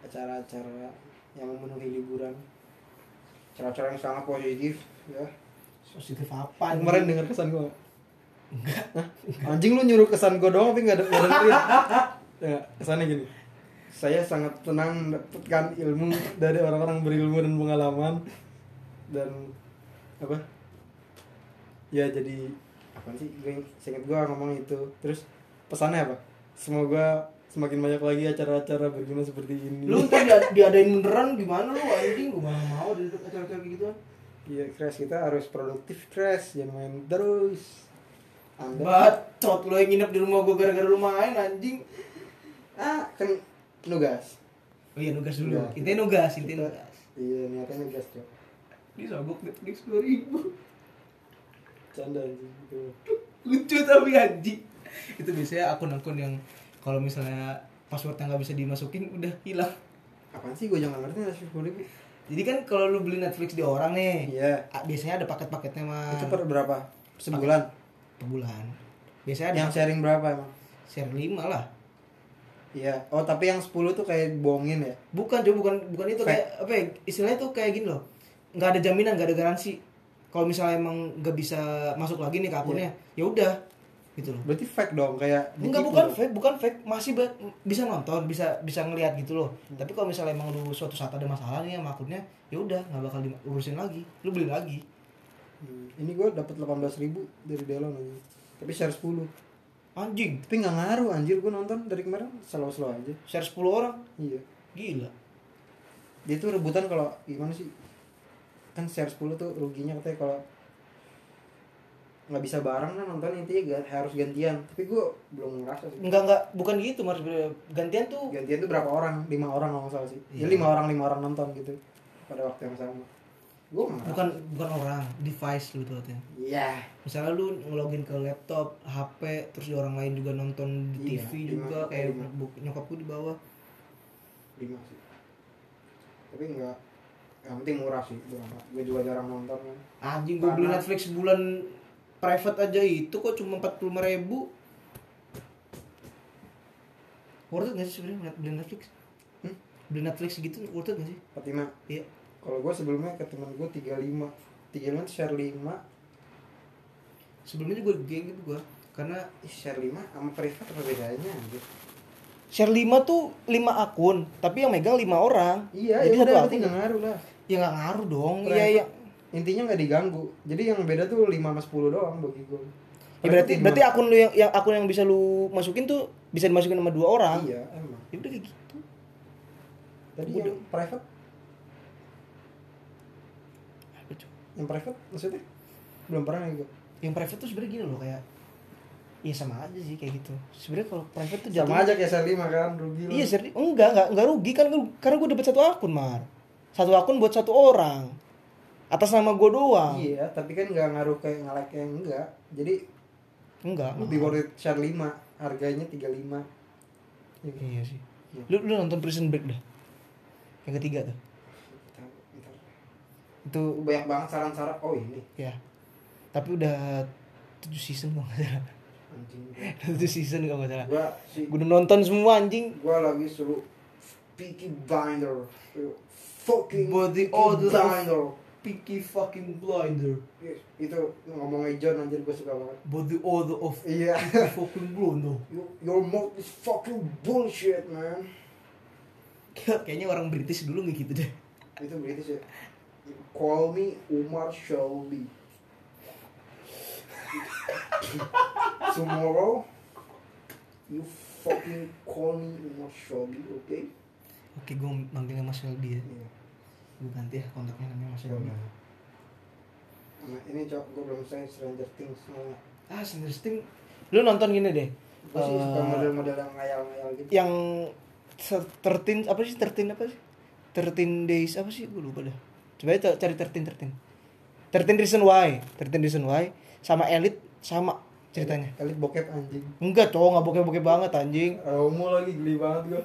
acara-acara yang memenuhi liburan. Acara-acara yang sangat positif ya. Positif apa? Kemarin denger kesan gua Enggak. Anjing lu nyuruh kesan gua doang tapi enggak ada nggak dengerin. Ya, kesannya gini. Saya sangat tenang mendapatkan ilmu dari orang-orang berilmu dan pengalaman dan apa? Ya jadi apa sih? Gue seinget gua ngomong itu. Terus pesannya apa? Semoga semakin banyak lagi acara-acara berguna seperti ini. Lu ntar dia, diadain beneran gimana lu anjing? Gue mana mau di acara-acara kayak gitu. Iya, Crash kita harus produktif, Crash. Jangan main terus. Anda Bacot lu yang nginep di rumah gue gara-gara lu main anjing. ah kan nugas. Oh iya nugas dulu. Iya. Intinya nugas, intinya nugas. Iya, niatnya nugas, Cok. Disogok Netflix 2000. Canda anjing gitu. lucu tapi anjing itu biasanya akun-akun yang kalau misalnya passwordnya nggak bisa dimasukin udah hilang Apaan sih gue jangan ngerti nasi ribu jadi kan kalau lu beli Netflix di orang nih Iya. biasanya ada paket-paketnya mah Itu per berapa? Sebulan. per bulan biasanya ada Yang sharing berapa emang? share 5 lah Iya. Oh, tapi yang 10 tuh kayak bohongin ya. bukan coba bukan bukan itu kayak apa ya istilahnya tuh kayak gini loh nggak ada jaminan nggak ada garansi. Kalau misalnya emang nggak bisa masuk lagi nih ke akunnya ya udah gitu loh. Berarti fake dong kayak Enggak bukan fake, bukan fake, masih bisa nonton, bisa bisa ngelihat gitu loh. Tapi kalau misalnya emang lu suatu saat ada masalah nih sama akunnya, ya udah nggak bakal diurusin lagi. Lu beli lagi. Hmm, ini gue dapat 18.000 ribu dari Delon aja. Tapi share 10 Anjing, tapi nggak ngaruh anjir gue nonton dari kemarin slow slow aja. Share 10 orang. iya. Gila. dia tuh rebutan kalau gimana sih kan share 10 tuh ruginya katanya kalau nggak bisa bareng kan nonton intinya ga- harus gantian. Tapi gue belum ngerasa sih. Enggak enggak bukan gitu Mas. Gantian tuh gantian tuh berapa orang? Lima orang kalau nggak salah sih. Ya lima orang lima orang nonton gitu pada waktu yang sama. Gue bukan bukan orang, device lu tuh katanya. iya. Misalnya lu ngelogin ke laptop, HP, terus orang lain juga nonton di Iya, TV lima, juga kayak bu- nyokap gue di bawah. lima sih. Tapi nggak yang penting murah sih gue juga jarang nonton kan. Anjing gue beli Netflix sebulan private aja itu kok cuma 45 ribu. Worth it gak sih sebenarnya beli Netflix? Hmm? Beli Netflix gitu worth it gak sih? Fatima Iya. Kalau gue sebelumnya ke temen gue 35 35 tuh share 5 Sebelumnya juga kayak gitu gue Karena share 5 sama privat apa bedanya anjir? Share 5 tuh 5 akun Tapi yang megang 5 orang. Iya Jadi ya satu udah akun nggak ngaruh lah Ya gak ngaruh dong Iya Private. iya intinya nggak diganggu jadi yang beda tuh 5 sama 10 doang bagi gue ya, berarti berarti akun lu yang, yang akun yang bisa lu masukin tuh bisa dimasukin sama dua orang. iya emang Ya udah kayak gitu. tadi Udah. yang private yang private maksudnya belum pernah gue Yang private tuh sebenarnya gini loh kayak Iya sama aja sih kayak gitu. Sebenarnya kalau private tuh sama jatuhnya- aja kayak share 5 kan rugi. Iya serius. Enggak, enggak, enggak rugi kan gua- karena gue dapat satu akun, Mar. Satu akun buat satu orang. Atas nama gue doang. iya tapi kan nggak ngaruh kayak nge-like yang enggak jadi Enggak. lebih worth it share 5 harganya 35 Iya. Iya sih. Iya. Lu lu nonton Prison Break dah. Yang ketiga tuh. Bentar, bentar. Itu banyak banget saran-saran oh ini ya. Tapi udah 7 season kalau nggak salah. anjing 7 season kalau nggak salah. gua si Gue udah nonton semua anjing. gua lagi suruh Peaky Blinder fucking Body Peaky odor. Blinder Picky fucking blinder. Itu ngomongnya John anjir gue suka banget Body odor of iya fucking blinder. You- your mouth is fucking bullshit man Kayaknya orang British dulu nggak gitu deh. itu British ya call me Umar Shelby tomorrow you fucking call me Umar Shelby okay Oke, gue manggilnya Mas Shelby ya. Iya. Gue ganti ya kontaknya namanya Mas Shelby. Nah, ini cok gue belum selesai Stranger Things semuanya Ah, Stranger Things. Lu nonton gini deh. gue sih suka Eh, model-model yang ngayal-ngayal gitu yang tertin apa sih tertin apa sih? 13 days apa sih? Gue lupa dah. Coba aja cari 13 13. 13 reason why. 13 reason why sama Elite sama ceritanya. Elit bokep anjing Enggak, cowok nggak bokeh-bokeh banget anjing. Romo lagi geli banget gue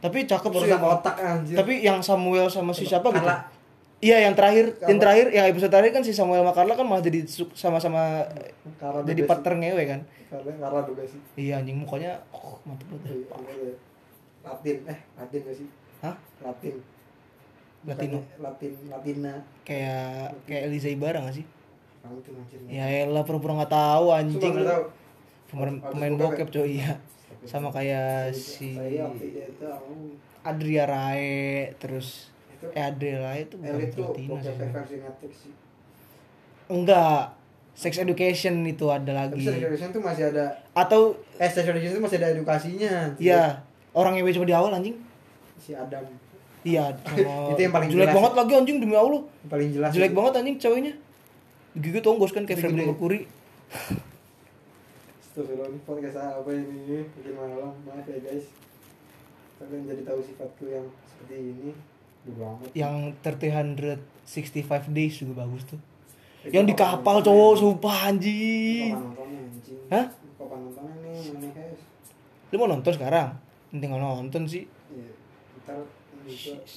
Tapi cakep sih. Urusan otak anjir Tapi yang Samuel sama si siapa gitu? Carla. Iya, yang terakhir, yang Carla. terakhir, yang episode terakhir kan si Samuel sama Carla kan malah jadi sama-sama jadi partner ngewe kan. Karena juga sih Iya anjing mukanya oh, mantep banget. Iya, iya. Latin eh Latin gak sih Hah? Latin Latino. Latin Latina Kayak kayak Eliza Ibarra gak sih? Latin anjir Ya elah pura-pura nggak tahu anjing. Sumpah nggak tahu. Pemain, pemain bokep coy iya. Sama kayak si Adria Rae terus itu eh Adria Rae itu bukan tuh bokep sih. Enggak. Sex education itu ada lagi. Sex Education tuh masih ada Atau eh Sex Education tuh masih ada edukasinya ya orang ngewe cuma di awal anjing. si Adam Iya, sama Itu yang paling jelek jelas. banget lagi anjing demi Allah. yang paling jelas Jelek itu. banget anjing ceweknya. Gigi tonggos kan kayak. Freddie Mercury. Astagfirullah ini podcast apa ini? Bikin malam. Maaf ya guys. Kalian jadi tahu sifatku yang seperti ini. Amat. Yang 365 days juga bagus tuh. Itu Yang di kapal cowok sumpah anjing. Hah? Kapan nontonnya nih mana guys? Lu mau nonton sekarang? Tinggal nonton sih. Iya. Ntar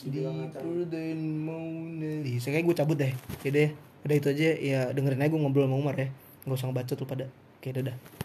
Deeper than Mona Lisa Kayaknya gue cabut deh. Oke deh. Udah itu aja. Ya dengerin aja gue ngobrol sama Umar ya. Gak usah ngebacot lu pada. Oke dadah